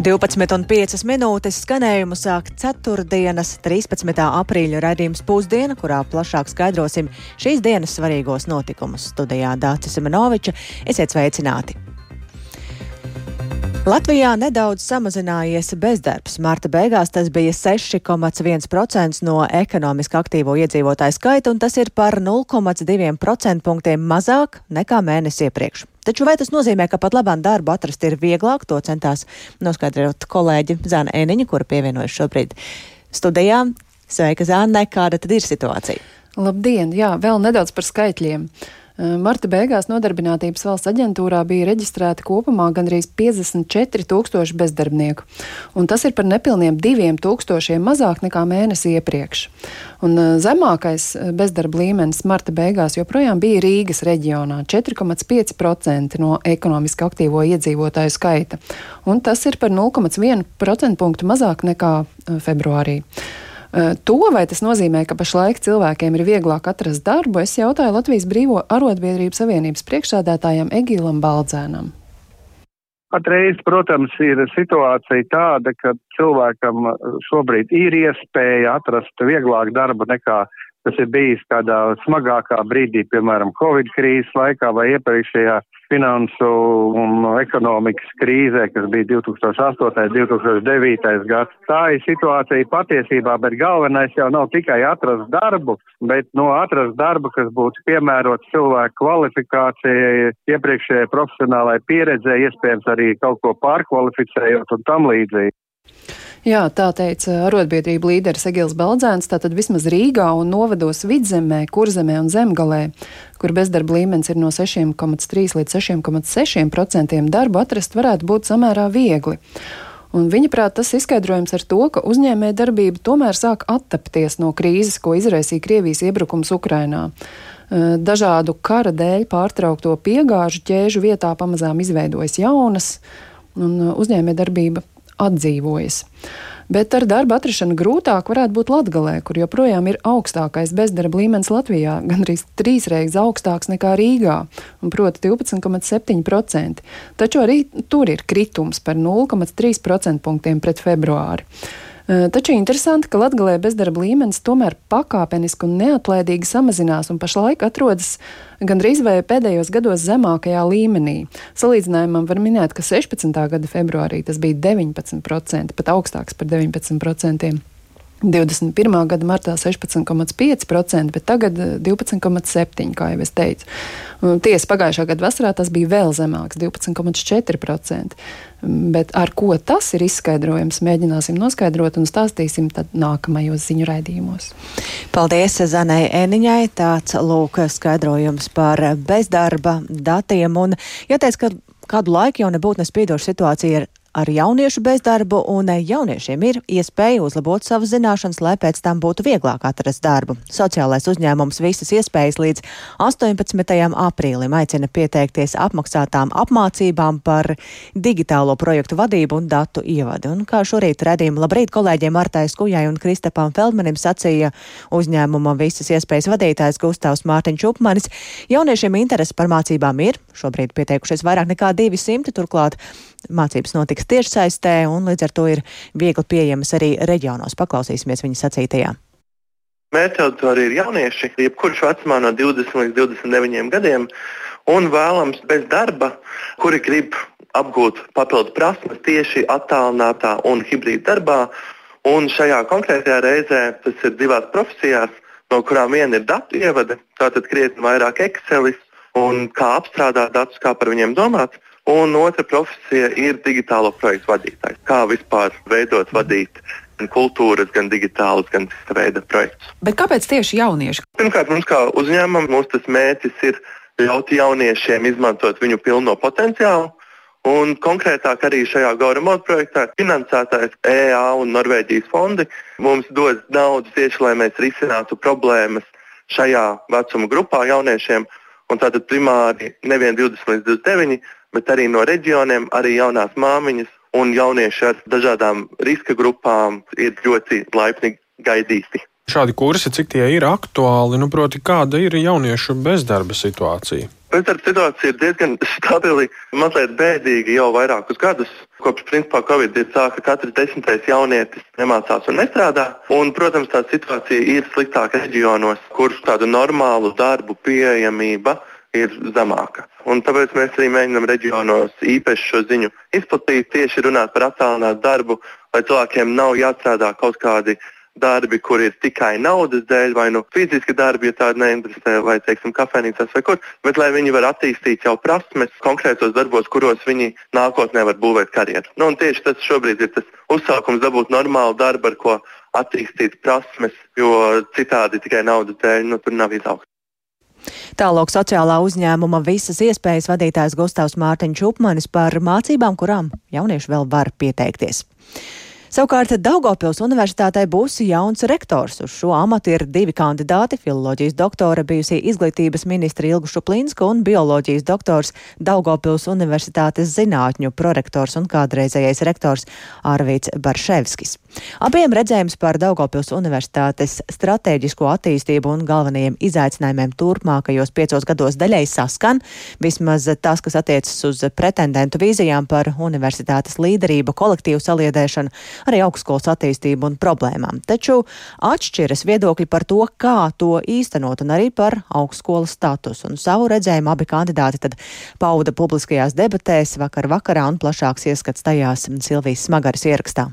12,5 minūtes skanējumu sāk 4. 13. aprīļa raidījums pusdiena, kurā plašāk skaidrosim šīs dienas svarīgos notikumus. Studijā Dācis Simenoviča esiet sveicināti! Latvijā nedaudz samazinājies bezdarbs. Marta beigās tas bija 6,1% no ekonomiski aktīvo iedzīvotāju skaita, un tas ir par 0,2 procentpunktiem mazāk nekā mēnesi iepriekš. Taču vai tas nozīmē, ka pat labāk darbu atrast ir vieglāk, to centās noskaidrot kolēģi Zana Eniņa, kura pievienojas šobrīd studijā. Sveika, Zāne, kāda tad ir situācija? Labdien, jā, vēl nedaudz par skaitļiem. Marta beigās Nodarbinātības valsts aģentūrā bija reģistrēti kopumā gandrīz 54 tūkstoši bezdarbnieku, un tas ir par nepilniem diviem tūkstošiem mazāk nekā mēnesi iepriekš. Un zemākais bezdarba līmenis marta beigās joprojām bija Rīgas reģionā - 4,5% no ekonomiski aktīvo iedzīvotāju skaita, un tas ir par 0,1 procentpunktu mazāk nekā februārī. Eh, to, vai tas nozīmē, ka pašlaik cilvēkiem ir vieglāk atrast darbu, es jautāju Latvijas Brīvo arotbiedrību savienības priekšsādātājam Egīlam Baldzēnam. Patreiz, protams, ir situācija tāda, ka cilvēkam šobrīd ir iespēja atrast vieglāk darbu nekā tas ir bijis kādā smagākā brīdī, piemēram, Covid krīzes laikā vai iepriekšējā finansu un ekonomikas krīzē, kas bija 2008. un 2009. gads. Tā ir situācija patiesībā, bet galvenais jau nav tikai atrast darbu, bet no atrast darbu, kas būtu piemērots cilvēku kvalifikācijai, iepriekšējai profesionālai pieredzē, iespējams arī kaut ko pārkvalificējot un tam līdzīgi. Jā, tā teica arotbiedrība līderis Egils Baldzēns. Tātad vismaz Rīgā un novados vidzemē, kurzemē un zemgalē, kur bezdarba līmenis ir no 6,3 līdz 6,6% darbu atrast varētu būt samērā viegli. Un viņa prāt tas izskaidrojums ar to, ka uzņēmē darbība tomēr sāk attapties no krīzes, ko izraisīja Krievijas iebrukums Ukrainā. Dažādu kara dēļ pārtraukto piegāžu ķēžu vietā pamazām izveidojas jaunas, un uzņēmē darbība atdzīvojas. Bet ar darba atrašanu grūtāk varētu būt Latvijā, kur joprojām ir augstākais bezdarba līmenis Latvijā, gandrīz trīs reizes augstāks nekā Rīgā, proti 12,7%. Taču arī tur ir kritums par 0,3% punktiem pret februāri. Taču interesanti, ka Latvijā bezdarba līmenis tomēr pakāpeniski un neatlaidīgi samazinās un pašlaik atrodas gandrīz vai pēdējos gados zemākajā līmenī. Salīdzinājumam var minēt, ka 16. gada februārī tas bija 19%, pat augstāks par 19%. 21. gada martā 16,5%, bet tagad 12,7%, eh, kā jau es teicu. Tiesa pagājušā gada vasarā tas bija vēl zemāks, 12,4%. Bet ar ko tas ir izskaidrojams, mēģināsim noskaidrot un stāstīsim nākamajos ziņu raidījumos. Paldies Zanai Eniņai. Tāds lūk skaidrojums par bezdarba datiem. Un jāteic, ka kādu laiku jau nebūtu nespīdoša situācija ar ar jauniešu bezdarbu, un jauniešiem ir iespēja uzlabot savas zināšanas, lai pēc tam būtu vieglāk atrast darbu. Sociālais uzņēmums visas iespējas līdz 18. aprīlim aicina pieteikties apmaksātām apmācībām par digitālo projektu vadību un datu ievadi. Un kā šorīt redzījuma labrīt kolēģiem Martai Skujai un Kristapam Feldmanim sacīja uzņēmuma visas iespējas vadītājs Gustavs Mārtiņš Upmanis, jauniešiem interesi par mācībām ir, šobrīd pieteikušies vairāk nekā 200, turklāt Mācības notiks tiešsaistē un līdz ar to ir viegli pieejamas arī reģionos. Paklausīsimies viņa sacītajā. Mērķa auditorija ir jaunieši, jebkurš vecumā no 20 līdz 29 gadiem un vēlams bez darba, kuri grib apgūt papildu prasmes tieši attālinātā un hibrīda darbā. Un šajā konkrētajā reizē tas ir divās profesijās, no kurām viena ir datu ievade, tātad krietni vairāk Excel un kā apstrādāt datus, kā par viņiem domāt. Un otra profesija ir digitālo projektu vadītājs. Kā vispār veidot, vadīt gan kultūras, gan digitālas, gan cita veida projektus. Bet kāpēc tieši jaunieši? Pirmkārt, mums kā uzņēmumam, mūsu mērķis ir ļaut jauniešiem izmantot viņu pilno potenciālu. Un konkrētāk arī šajā Gauramoda projektā finansētājs EA un Norvēģijas fondi mums dod naudu tieši, lai mēs risinātu problēmas šajā vecuma grupā jauniešiem. Un tātad primāri nevien 20 līdz 29, bet arī no reģioniem, arī jaunās māmiņas un jaunieši ar dažādām riska grupām ir ļoti laipni gaidīti. Šādi kursi, cik tie ir aktuāli, nu, proti, kāda ir jauniešu bezdarba situācija? Bezdarba situācija ir diezgan stabili, mazliet bēdīga jau vairākus gadus. Kopš principā Covid ir sāka katrs desmitais jaunietis nemācās un nestrādā. Un, protams, tā situācija ir sliktāka reģionos, kur tādu normālu darbu pieejamība ir zemāka. Un tāpēc mēs arī mēģinām reģionos īpaši šo ziņu izplatīt, tieši runāt par attālinātu darbu, lai cilvēkiem nav jāstrādā kaut kādi darbi, kur ir tikai naudas dēļ, vai nu fiziski darbi, ja tādi neinteresē, vai, teiksim, kafejnīcās vai kur, bet lai viņi var attīstīt jau prasmes konkrētos darbos, kuros viņi nākotnē var būvēt karjeru. Nu, tieši tas šobrīd ir tas uzsākums dabūt normālu darbu, ar ko attīstīt prasmes, jo citādi tikai naudas dēļ nu, tur nav izaugsme. Tālāk sociālā uzņēmuma visas iespējas vadītājs Gustavs Mārtiņš Upmanis par mācībām, kurām jaunieši vēl var pieteikties. Savukārt Daugopils universitātei būs jauns rektors. Uz šo amatu ir divi kandidāti - filoloģijas doktore bijusī izglītības ministra Ilgu Šuplinska un bioloģijas doktors Daugopils universitātes zinātņu prorektors un kādreizējais rektors Arvīts Barševskis. Abiem redzējums par Daugopils universitātes stratēģisko attīstību un galvenajiem izaicinājumiem turpmākajos piecos gados daļai saskan, vismaz tas, kas attiecas uz pretendentu vīzijām par universitātes līderību, kolektīvu saliedēšanu arī augstskolas attīstību un problēmām. Taču atšķiras viedokļi par to, kā to īstenot, un arī par augstskolas statusu. Un savu redzējumu abi kandidāti tad pauda publiskajās debatēs vakar vakarā, un plašāks ieskats tajās Silvijas Smagaras ierakstā.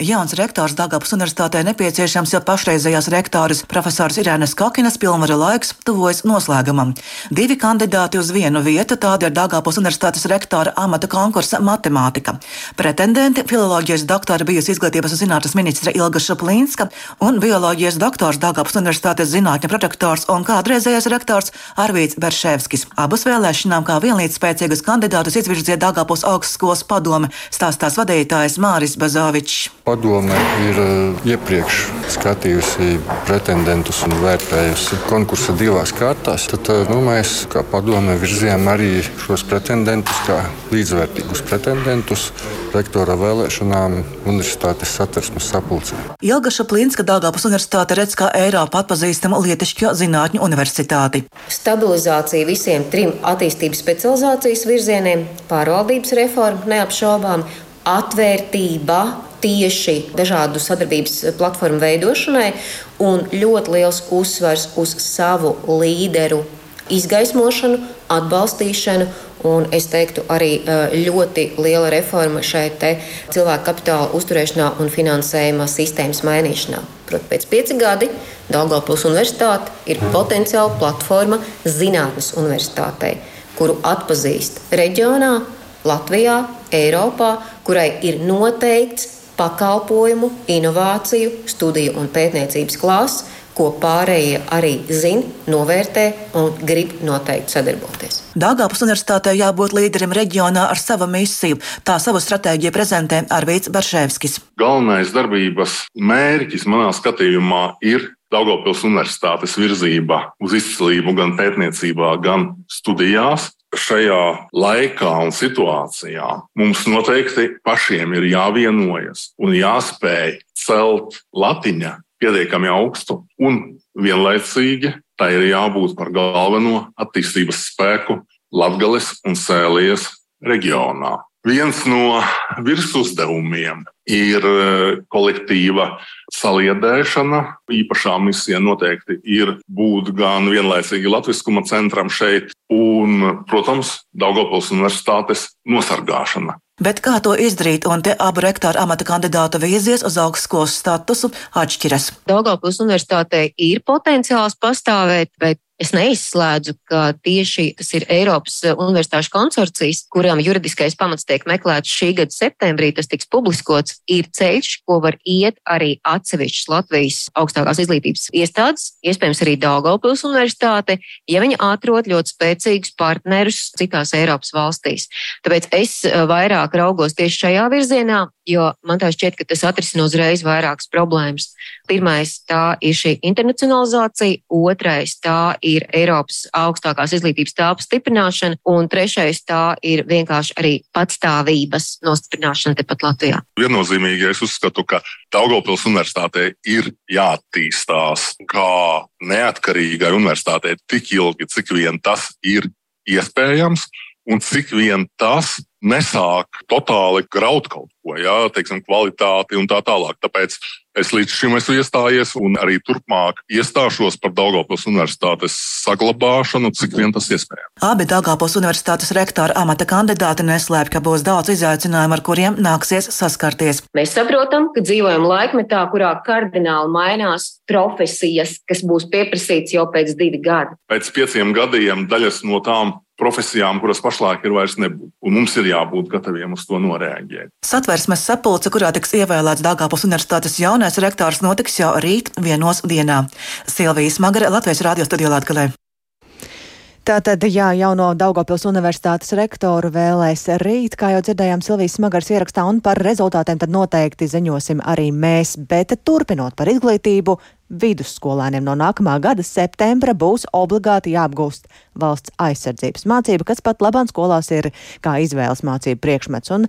Jauns rektors Dāngāpas universitātē nepieciešams, jo pašreizējās rektoras profesors Irēnas Kakinas pilnvaru laiks tuvojas noslēgumam. Divi kandidāti uz vienu vietu - tāda ir Dāngāpas universitātes rektora amata konkursa matemātika. Pretendenti - filoloģijas doktora bijusi izglītības un zinātnes ministra Ilga Šaplīnska un bioloģijas doktors Dāngāpas universitātes zinātņu protektors un kādreizējais rektors Arvīts Berševskis. Abus vēlēšanām kā vienlīdz spēcīgus kandidātus izvirzīja Dāngāpas augstskolas padome stāstās vadītājs Māris Bazovičs. Padome ir eh, iepriekš skatījusi pretendentus un vērtējusi konkursa divās kārtās. Tad eh, nu, mēs, kā padome, virzījām arī šos pretendentus kā līdzvērtīgus pretendentus rektora vēlēšanām Universitātes satversmes sapulcē. Ilga Šaplīnska Dāngāpas universitāte redz kā Eiropā atpazīstamu lietišķo zinātņu universitāti. Stabilizācija visiem trim attīstības specializācijas virzieniem, pārvaldības reforma neapšaubām, atvērtība tieši dažādu sadarbības platformu veidošanai un ļoti liels uzsvars uz savu līderu izgaismošanu, atbalstīšanu. Un es teiktu, arī ļoti liela reforma šeit cilvēku kapitāla uzturēšanā un finansējuma sistēmas mainīšanā. Protams, pēc pieci gadi Daugopils Universitāte ir potenciāla platforma zinātnes universitātei, kuru atpazīst reģionā, Latvijā, Eiropā, kurai ir noteikts pakalpojumu, inovāciju, studiju un pētniecības klāsts, ko pārējie arī zina, novērtē un grib noteikti sadarboties. Dāngāpas universitātē jābūt līderim reģionā ar savu misiju. Tā savu stratēģiju prezentē Arvīts Baršēvskis. Galvenais darbības mērķis manā skatījumā ir Daugopils universitātes virzība uz izcilību gan pētniecībā, gan studijās šajā laikā un situācijā mums noteikti pašiem ir jāvienojas un jāspēj celt latiņa pietiekami augstu, un vienlaicīgi tai ir jābūt par galveno attīstības spēku Latvijas un Sēlijas reģionā. Viens no virsuzdevumiem ir e, kolektīva saliedēšana. Īpašā misija noteikti ir būt gan vienlaicīgi latviskuma centram šeit, un, protams, Daugopils universitātes nosargāšana. Bet kā to izdarīt, un te abu rektoru amata kandidātu vīzijas uz augstskolas statusu atšķiras? Daugopils universitātei ir potenciāls pastāvēt, bet Es neizslēdzu, ka tieši tas ir Eiropas eh, Universitāšu konsorcijas, kuram juridiskais pamats tiek meklēts šī gada septembrī, tas tiks publiskots, ir ceļš, ko var iet arī atsevišķas Latvijas augstākās izglītības iestādes, iespējams arī Daugavpils Universitāte, ja viņi atrod ļoti spēcīgus partnerus citās Eiropas valstīs. Tāpēc es eh, vairāk raugos tieši šajā virzienā, jo man tā šķiet, ka tas atrisina uzreiz vairākas problēmas. Pirmais tā ir šī internacionalizācija, otrais tā ir Eiropas augstākās izglītības telpas stiprināšana, un trešais tā ir vienkārši arī patstāvības nostiprināšana tepat Latvijā. Viennozīmīgi es uzskatu, ka Daugopils universitātei ir jāattīstās kā neatkarīgai universitātei tik ilgi, cik vien tas ir iespējams, un cik vien tas nesāk totāli graut kaut ko, jā, teiksim, kvalitāti un tā tālāk. Tāpēc es līdz šim esmu iestājies un arī turpmāk iestāšos par Daugopils universitātes saglabāšanu, cik vien tas iespējams. Abi Daugopils universitātes rektora amata kandidāti neslēpj, ka būs daudz izaicinājumu, ar kuriem nāksies saskarties. Mēs saprotam, ka dzīvojam laikmetā, kurā kardināli mainās profesijas, kas būs pieprasīts jau pēc divi gadi. Pēc pieciem gadiem daļas no tām profesijām, kuras pašlaik ir vairs nebūtu. Un mums ir jābūt gataviem uz to noreaģēt. Satversmes sapulce, kurā tiks ievēlēts Dāngāpils universitātes jaunais rektors, notiks jau rīt vienos dienā. Silvijas Magare, Latvijas radio studijā Latvijā. Tātad, jā, jauno Daugopils universitātes rektoru vēlēs rīt, kā jau dzirdējām Silvijas Smagars ierakstā, un par rezultātiem tad noteikti ziņosim arī mēs, bet turpinot par izglītību, vidusskolēniem no nākamā gada septembra būs obligāti jāapgūst valsts aizsardzības mācība, kas pat labāk skolās ir kā izvēles mācību priekšmets. Un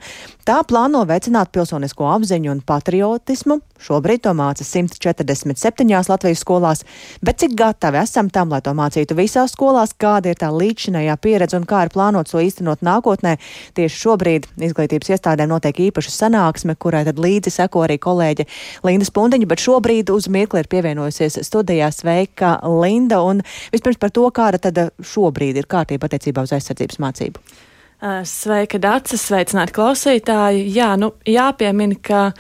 tā plāno veicināt pilsonisko apziņu un patriotismu. Šobrīd to māca 147 Latvijas skolās, bet cik gatavi esam tam, lai to mācītu visās skolās, kāda ir tā līdzinējā pieredze un kā ir plānots to īstenot nākotnē. Tieši šobrīd izglītības iestādēm notiek īpaša sanāksme, kurai tad līdzi seko arī kolēģe Linda Spundiņa, bet šobrīd uz mirkli ir pievienojusies studijā sveika Linda. Un vispirms par to, kāda tad šobrīd ir kārtība attiecībā uz aizsardzības mācību. Sveika, Dārcis, sveicināti klausītāji. Jā, nu, jāpiemina, ka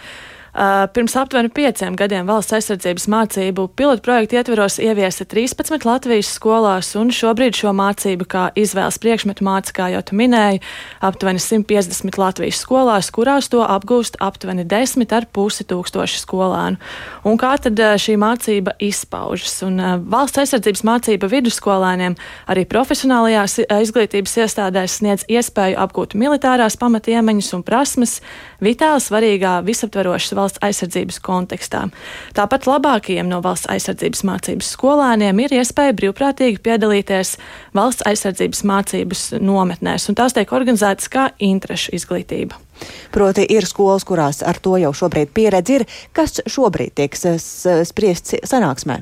pirms aptuveni pieciem gadiem valsts aizsardzības mācību pilotu projektu ietveros ieviesa 13 Latvijas skolās, un šobrīd šo mācību kā izvēles priekšmetu māca, kā jau tu minēji, aptuveni 150 Latvijas skolās, kurās to apgūst aptuveni 10,5 tūkstoši skolēnu. Un kā tad uh, šī mācība izpaužas? Un, uh, valsts aizsardzības mācība vidusskolēniem arī profesionālajās izglītības iestādēs sniedz iespēju apgūt militārās pamatiemaņas un prasmes vitāli svarīgā visaptverošas valsts aizsardzības kontekstā. Tāpat labākajiem no valsts aizsardzības mācības skolēniem ir iespēja brīvprātīgi piedalīties valsts aizsardzības mācības nometnēs, un tās tiek organizētas kā interešu izglītība. Proti, ir skolas, kurās ar to jau šobrīd pieredzi ir, kas šobrīd tiek spriests sanāksmē.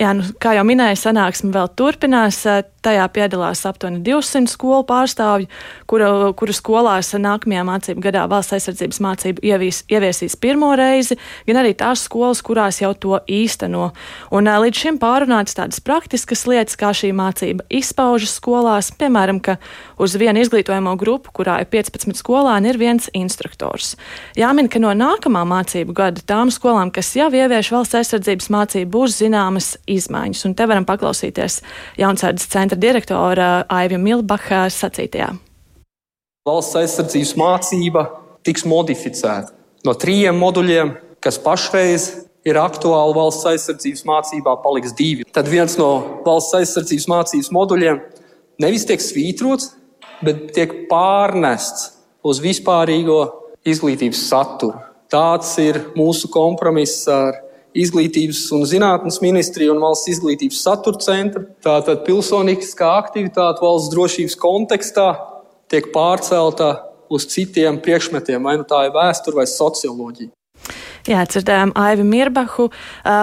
Jā, nu, kā jau minēju, sanāksme vēl turpinās. Tajā piedalās aptuveni 200 skolu pārstāvju, kuru, kuru skolās nākamajā mācību gadā valsts aizsardzības mācību ievies, ieviesīs pirmo reizi, gan arī tās skolas, kurās jau to īsteno. Un līdz šim pārunātas tādas praktiskas lietas, kā šī mācība izpaužas skolās, piemēram, ka uz vienu izglītojamo grupu, kurā ir 15 skolāni, ir viens instruktors. Jāmin, ka no nākamā mācību gada tām skolām, kas jau ievieš valsts aizsardzības mācību, būs zināmas izmaiņas. Un te varam paklausīties Jaunsardzes centra direktora Aivija Milbacha sacītajā. Valsts aizsardzības mācība tiks modificēta no trījiem moduļiem, kas pašreiz ir aktuāli valsts aizsardzības mācībā, paliks divi. Tad viens no valsts aizsardzības mācības moduļiem nevis tiek svītrots, bet tiek pārnests uz vispārīgo izglītības saturu. Tāds ir mūsu kompromiss ar Izglītības un zinātnes ministrija un valsts izglītības satura centra. Tātad pilsoniskā aktivitāte valsts drošības kontekstā tiek pārcelta uz citiem priekšmetiem, vai nu tā ir vēsture vai socioloģija. Jā, dzirdējām Aivi Mirbahu.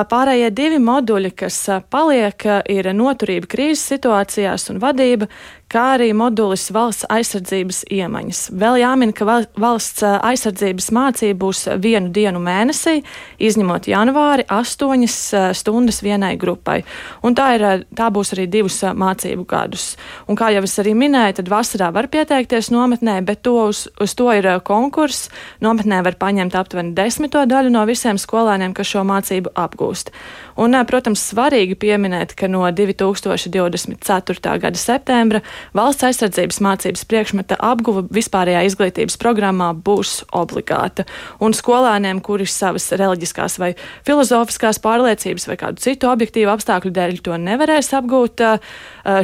Pārējie divi moduļi, kas paliek, ir noturība krīzes situācijās un vadība, kā arī modulis valsts aizsardzības iemaņas. Vēl jāmin, ka valsts aizsardzības mācība būs vienu dienu mēnesī, izņemot janvāri, astoņas stundas vienai grupai. Un tā, ir, tā būs arī divus mācību gadus. Un kā jau es arī minēju, tad vasarā var pieteikties nometnē, bet to uz, uz to ir konkurss. Nometnē var paņemt aptuveni desmito daļu no visiem skolēniem, kas šo mācību apgūst. Un, protams, svarīgi pieminēt, ka no 2024. gada septembra valsts aizsardzības mācības priekšmeta apguva vispārējā izglītības programmā būs obligāta. Un skolēniem, kuri savas reliģiskās vai filozofiskās pārliecības vai kādu citu objektīvu apstākļu dēļ to nevarēs apgūt,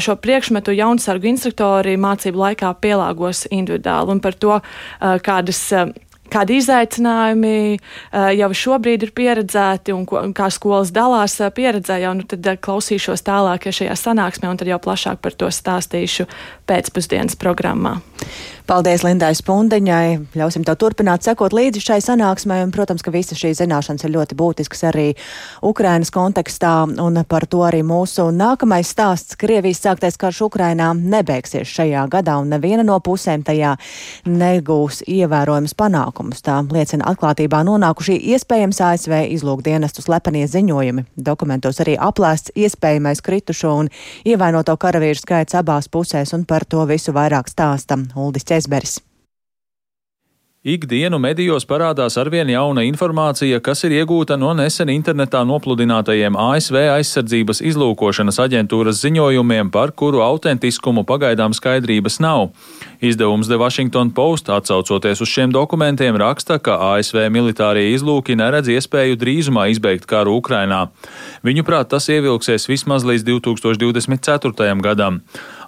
šo priekšmetu jaunsargu instruktori mācību laikā pielāgos individuāli. Un par to, kādas kādi izaicinājumi eh, jau šobrīd ir pieredzēti un, ko, un kā skolas dalās eh, pieredzē, jau nu tad eh, klausīšos tālāk šajā sanāksmē un tad jau plašāk par to stāstīšu pēcpusdienas programmā. Paldies Lindai Spundeņai. Ļausim to turpināt, sekot līdzi šai sanāksmai. Un, protams, ka visas šīs zināšanas ir ļoti būtiskas arī Ukrainas kontekstā. Un par to arī mūsu nākamais stāsts. Krievijas sāktais karš Ukrainā nebeigsies šajā gadā, un neviena no pusēm tajā negūs ievērojams panākumus. Tā liecina atklātībā nonākušie iespējams ASV izlūkdienestu slepenie ziņojumi. Dokumentos arī aplēsts iespējamais kritušo un ievainoto karavīru skaits abās pusēs, un par to visu vairāk stāsta Uldis Cesberis. Ikdienu medijos parādās arvien jauna informācija, kas ir iegūta no nesen internetā nopludinātajiem ASV aizsardzības izlūkošanas aģentūras ziņojumiem, par kuru autentiskumu pagaidām skaidrības nav. Izdevums The Washington Post, atsaucoties uz šiem dokumentiem, raksta, ka ASV militārie izlūki neredz iespēju drīzumā izbeigt karu Ukrainā. Viņuprāt, tas ievilksies vismaz līdz 2024. gadam.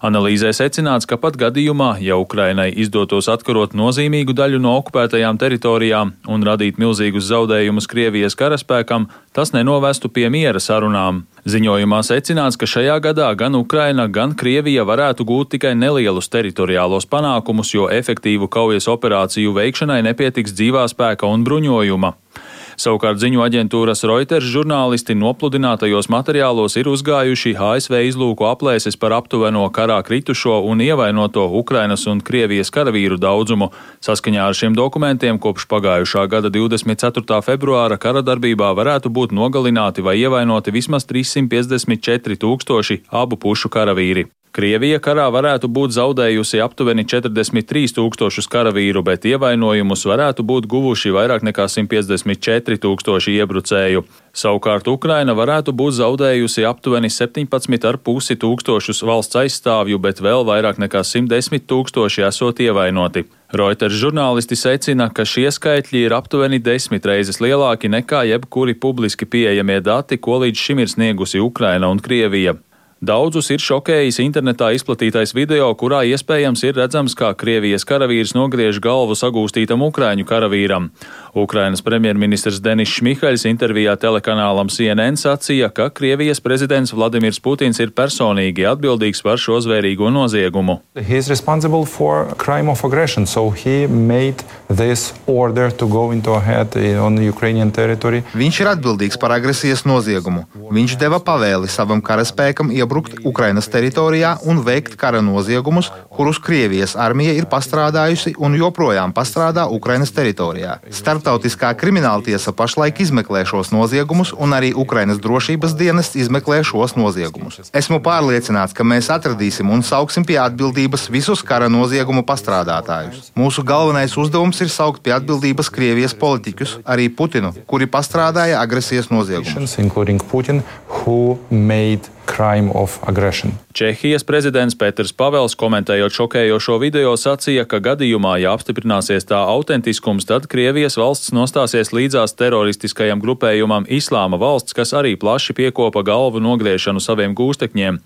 Analīzē secināts, ka pat gadījumā, ja Ukrainai izdotos atkarot nozīmīgu daļu no okupētajām teritorijām un radīt milzīgus zaudējumus Krievijas karaspēkam, tas nenovestu pie miera sarunām. Ziņojumā secināts, ka šajā gadā gan Ukraina, gan Krievija varētu gūt tikai nelielus teritoriālos panākumus, jo efektīvu kaujas operāciju veikšanai nepietiks dzīvā spēka un bruņojuma. Savukārt ziņu aģentūras Reuters žurnālisti nopludinātajos materiālos ir uzgājuši ASV izlūku aplēses par aptuveno karā kritušo un ievainoto Ukrainas un Krievijas karavīru daudzumu. Saskaņā ar šiem dokumentiem kopš pagājušā gada 24. februāra kara darbībā varētu būt nogalināti vai ievainoti vismaz 354 tūkstoši abu pušu karavīri. Krievija karā varētu būt zaudējusi aptuveni 43 tūkstošus karavīru, bet ievainojumus varētu būt guvuši vairāk nekā 154 tūkstoši iebrucēju. Savukārt Ukraina varētu būt zaudējusi aptuveni 17,5 tūkstošus valsts aizstāvju, bet vēl vairāk nekā 110 tūkstoši esot ievainoti. Reuters žurnālisti secina, ka šie skaitļi ir aptuveni desmit reizes lielāki nekā jebkuri publiski pieejamie dati, ko līdz šim ir sniegusi Ukraina un Krievija. Daudzus ir šokējis internetā izplatītais video, kurā iespējams ir redzams, kā Krievijas karavīrs nogriež galvu sagūstītam Ukrāņu karavīram. Ukrainas premjerministrs Denis Šmihaļs intervijā telekanālam CNN sacīja, ka Krievijas prezidents Vladimirs Putins ir personīgi atbildīgs par šo zvērīgo noziegumu. Aggression, so Viņš ir atbildīgs par agresijas noziegumu. Viņš deva pavēli savam karaspēkam iebrukt Ukrainas teritorijā un veikt kara noziegumus, kurus Krievijas armija ir pastrādājusi un joprojām pastrādā Ukrainas teritorijā. Startautiskā krimināltiesa pašlaik izmeklē šos noziegumus, un arī Ukrainas drošības dienests izmeklē šos noziegumus. Esmu pārliecināts, ka mēs atradīsim un sauksim pie atbildības visus kara noziegumu pastrādātājus. Mūsu galvenais uzdevums ir saukt pie atbildības Krievijas politiķus, arī Putinu, kuri pastrādāja agresijas noziegumus. Čehijas prezidents Pēters Pavels, komentējot šokējošo video, sacīja, ka gadījumā, ja apstiprināsies tā autentiskums, tad Krievijas valsts nostāsies līdzās teroristiskajam grupējumam Islāma valsts, kas arī plaši piekopa galvu nogriešanu saviem gūstekņiem.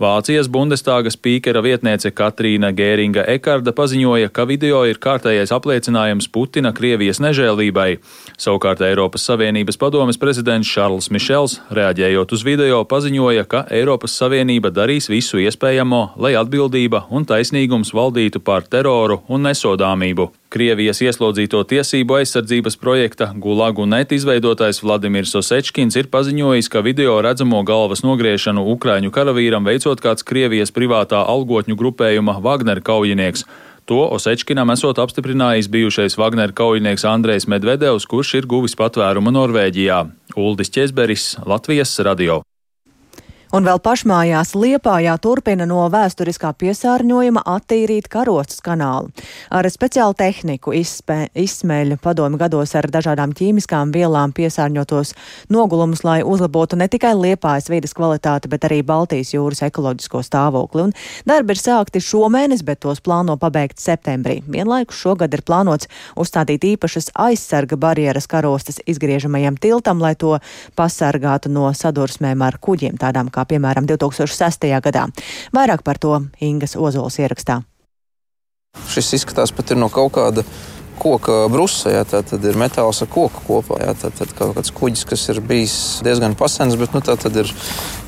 Vācijas Bundestāga spīkera vietniece Katrīna Gēringa Ekarda paziņoja, ka video ir kārtējais apliecinājums Putina Krievijas nežēlībai. Savukārt Eiropas Savienības padomes prezidents Šarls Mišels, reaģējot uz video, paziņoja, ka Eiropas Savienība darīs visu iespējamo, lai atbildība un taisnīgums valdītu pār teroru un nesodāmību. Krievijas ieslodzīto tiesību aizsardzības projekta Gulagu net izveidotājs Vladimirs Osečkins ir paziņojis, ka video redzamo galvas nogriešanu Ukraiņu karavīram veicot kāds Krievijas privātā algotņu grupējuma Wagner kaujinieks. To Osečkinam esot apstiprinājis bijušais Wagner kaujinieks Andrejs Medvedevs, kurš ir guvis patvērumu Norvēģijā. Uldis Česberis, Latvijas radio. Un vēl pašmājās Liepājā turpina no vēsturiskā piesārņojuma attīrīt karostas kanālu. Ar speciālu tehniku izspē, izsmeļ padomi gados ar dažādām ķīmiskām vielām piesārņotos nogulumus, lai uzlabotu ne tikai Liepājas vidas kvalitāti, bet arī Baltijas jūras ekoloģisko stāvokli. Un darbi ir sākti šomēnes, bet tos plāno pabeigt septembrī. Vienlaikus šogad ir plānots uzstādīt īpašas aizsarga barjeras karostas izgriežamajam tiltam, lai to pasargātu no sadursmēm ar kuģiem, tādām kā piemēram 2006. gadā. Vairāk par to Ingas Ozols ierakstā. Šis izskatās pat no kaut kāda koka brusa, jā, tā tad ir metāls ar koku kopā. Jā, tā tad kaut kāds kuģis, kas ir bijis diezgan pasens, bet nu, tā tad ir,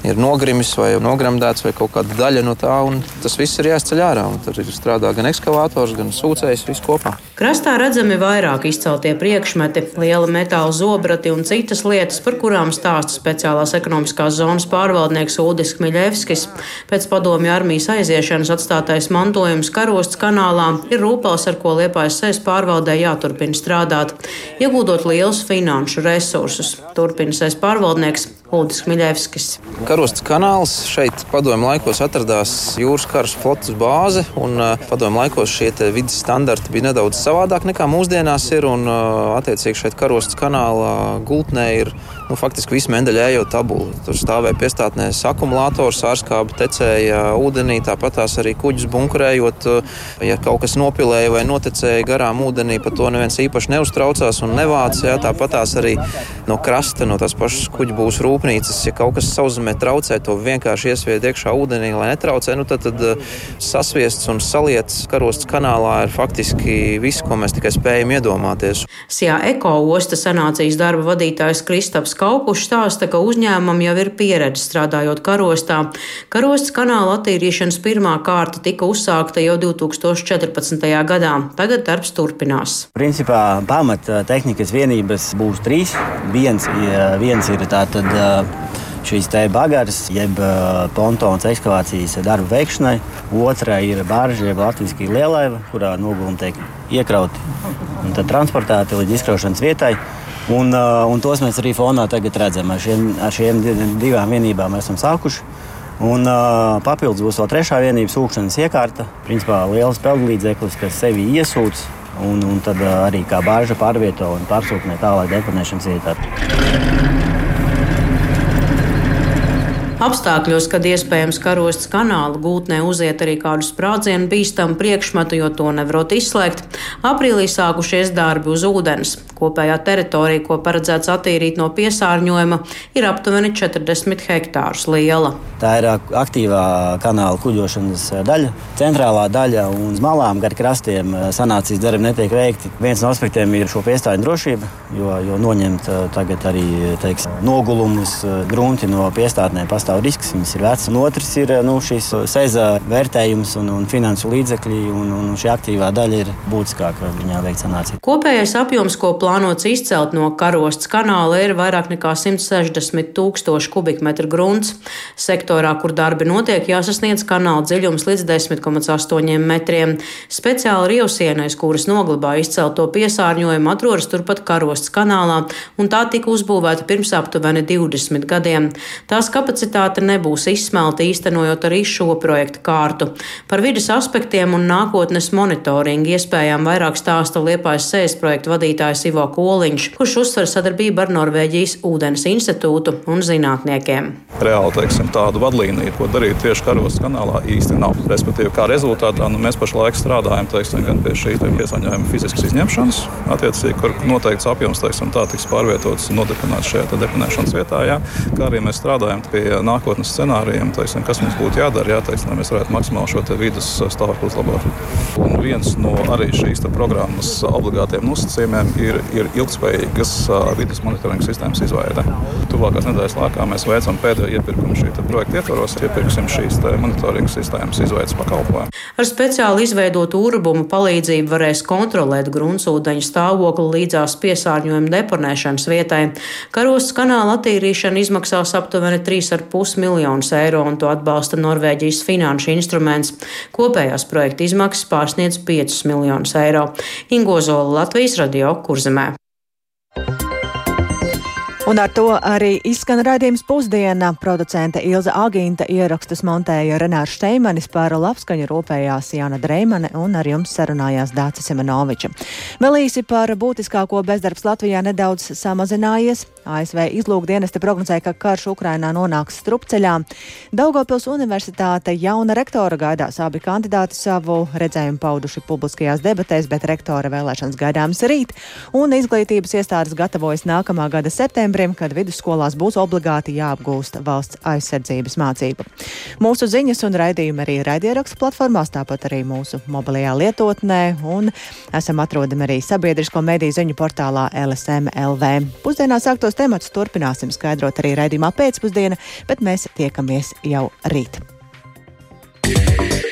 ir nogrimis vai nogramdēts vai kaut kāda daļa no tā, un tas viss ir jāizceļ ārā. Tur ir strādā gan ekskavators, gan sūcējs, viss kopā. Krastā redzami vairāk izceltie priekšmeti, liela metāla zobrati un citas lietas, par kurām stāsta speciālās ekonomiskās zonas pārvaldnieks Ulris Kmiļevskis. Pēc padomju armijas aiziešanas atstātais mantojums karostas kanālā ir rūpels, ar ko liepājas sēs pārvaldē jāturpina strādāt, iegūdot lielus finanšu resursus. Turpina sēs pārvaldnieks Ulris Kmiļevskis. Karostas kanāls šeit padomju laikos atradās jūras karas flotes bāze, un padomju laikos šie vidas standarti bija nedaudz savādāk nekā mūsdienās ir, un attiecīgi šeit karostas kanāla gultnē ir nu, faktiski visu Mendeļa ejot tabulu. Tur stāvēja piestātnēs akumulators, ārskābi tecēja ūdenī, tāpat tās arī kuģis bunkurējot. Ja kaut kas nopilēja vai notecēja garām ūdenī, par to neviens īpaši neuztraucās un nevāca. Tāpat tās arī no krasta, no tās pašas kuģa būs rūpnīcas. Ja kaut kas sauszemē traucē, to vienkārši iesvied iekšā ūdenī, lai netraucē. Nu, tad, tad sasviests un salietas karostas kanālā ir faktiski viss, ko mēs tikai spējam iedomāties. Sijā Eko ostas sanācijas darba vadītājs Kristaps Kaupušs stāsta, ka uzņēmumam jau ir pieredze strādājot karostā. Karostas kanāla attīrīšanas pirmā kārta tika uzsākta jau 2014. gadā. Tagad darbs turpinās. Principā pamata tehnikas vienības būs trīs. Viens, viens ir tātad šīs te bagaras, jeb pontons ekskavācijas darbu veikšanai. Otra ir bārža, jeb latviešu lielaiva, kurā nogulumi tiek iekrauti un transportēti līdz izkraušanas vietai. Un, un tos mēs arī fonā redzam. Ar šiem, ar šiem divām vienībām esam sākuši. Un, uh, papildus būs vēl trešā vienības sūkšanas iekārta. Principā liels peldlīdzeklis, kas sevi iesūdz un, un tad uh, arī kā bāža pārvieto un pārsūknē tālāk deponēšanas vietā. Apstākļos, kad iespējams karostas kanāla gūtnē uziet arī kādu sprādzienu bīstamu priekšmetu, jo to nevarot izslēgt, aprīlī sākušies darbi uz ūdens. Kopējā teritorija, ko paredzēts attīrīt no piesārņojuma, ir aptuveni 40 hektārus liela. Tā ir aktīvā kanāla kuģošanas daļa, centrālā daļa un uz malām gar krastiem sanācijas darbi netiek veikti. Viens no aspektiem ir šo piestāju drošība, jo, jo noņemt tagad arī teiks, nogulumus grunti no piestātnēm pastāv risks, viņas ir vecas. Un otrs ir nu, šīs seza vērtējums un, un finansu līdzekļi, un, un šī aktīvā daļa ir būtiskāka viņā veikt sanāciju. Kopējais apjoms, ko plānots izcelt no karostas kanāla, ir vairāk nekā 160 tūkstoši kubikmetru grunts. Sektorā, kur darbi notiek, jāsasniedz kanāla dziļums līdz 10,8 metriem. Speciāli rievsienais, kuras noglabā izcelto piesārņojumu, atrodas turpat karostas kanālā, un tā tika uzbūvēta pirms aptuveni 20 gadiem. Tās kapacitāte nebūs izsmelta īstenojot arī šo projektu kārtu. Par vidas aspektiem un nākotnes monitoringu iespējām vairāk stāsta Liepājas sējas projektu vadītājs Ivo Koliņš, kurš uzsver sadarbību ar Norvēģijas ūdens institūtu un zinātniekiem. Reāli teiksim, tādu vadlīniju, ko darīt tieši karostas kanālā, īsti nav. Respektīvi, kā rezultātā nu, mēs pašlaik strādājam teiksim, gan pie šī piesārņojuma fiziskas izņemšanas, attiecīgi, kur noteikts apjoms teiksim, tā tiks pārvietots un nodeponēts šajā deponēšanas vietā, jā, kā arī mēs strādājam pie nākotnes scenārijiem, teiksim, kas mums būtu jādara, jā, teiksim, lai mēs varētu maksimāli šo vidas stāvokli uzlabot. Un viens no arī šīs programmas obligātiem nosacījumiem ir, ir ilgspējīgas vidas monitoringa sistēmas izveide. Tuvākās nedēļas laikā mēs veicam pēdējo iepirkumu šī projekta ietvaros, iepirksim šīs monitoringa sistēmas izveidas pakalpojumu. Ar speciāli izveidotu urbumu palīdzību varēs kontrolēt gruntsūdeņu stāvokli līdzās piesārņojuma deponēšanas vietai. Karostas kanāla attīrīšana izmaksās aptuveni 3,5 miljonus eiro, un to atbalsta Norvēģijas finanšu instruments. Kopējās projekta izmaksas pārsniedz 5 miljonus eiro. Ingozola Latvijas radio kurzemē. Un ar to arī izskan raidījums pusdiena. Producente Ilza Agīnta ierakstus montēja Renārs Šteimanis par labskaņu rūpējās Jāna Dreimane un ar jums sarunājās Dācis Semenoviča. Vēl īsi par būtiskāko bezdarbs Latvijā nedaudz samazinājies. ASV izlūkdienesti prognozēja, ka karš Ukrainā nonāks strupceļā. Daugopils universitāte jauna rektora gaidās abi kandidāti savu redzējumu pauduši publiskajās debatēs, bet rektora vēlēšanas gaidāmas rīt. Un izglītības iestādes gatavojas nākamā gada septembrī septembrim, kad vidusskolās būs obligāti jāapgūst valsts aizsardzības mācība. Mūsu ziņas un raidījumi arī raidierakstu platformās, tāpat arī mūsu mobilajā lietotnē, un esam atrodami arī sabiedrisko mediju ziņu portālā LSM LV. Pusdienā sāktos tematus turpināsim skaidrot arī raidījumā pēcpusdiena, bet mēs tiekamies jau rīt. Yeah.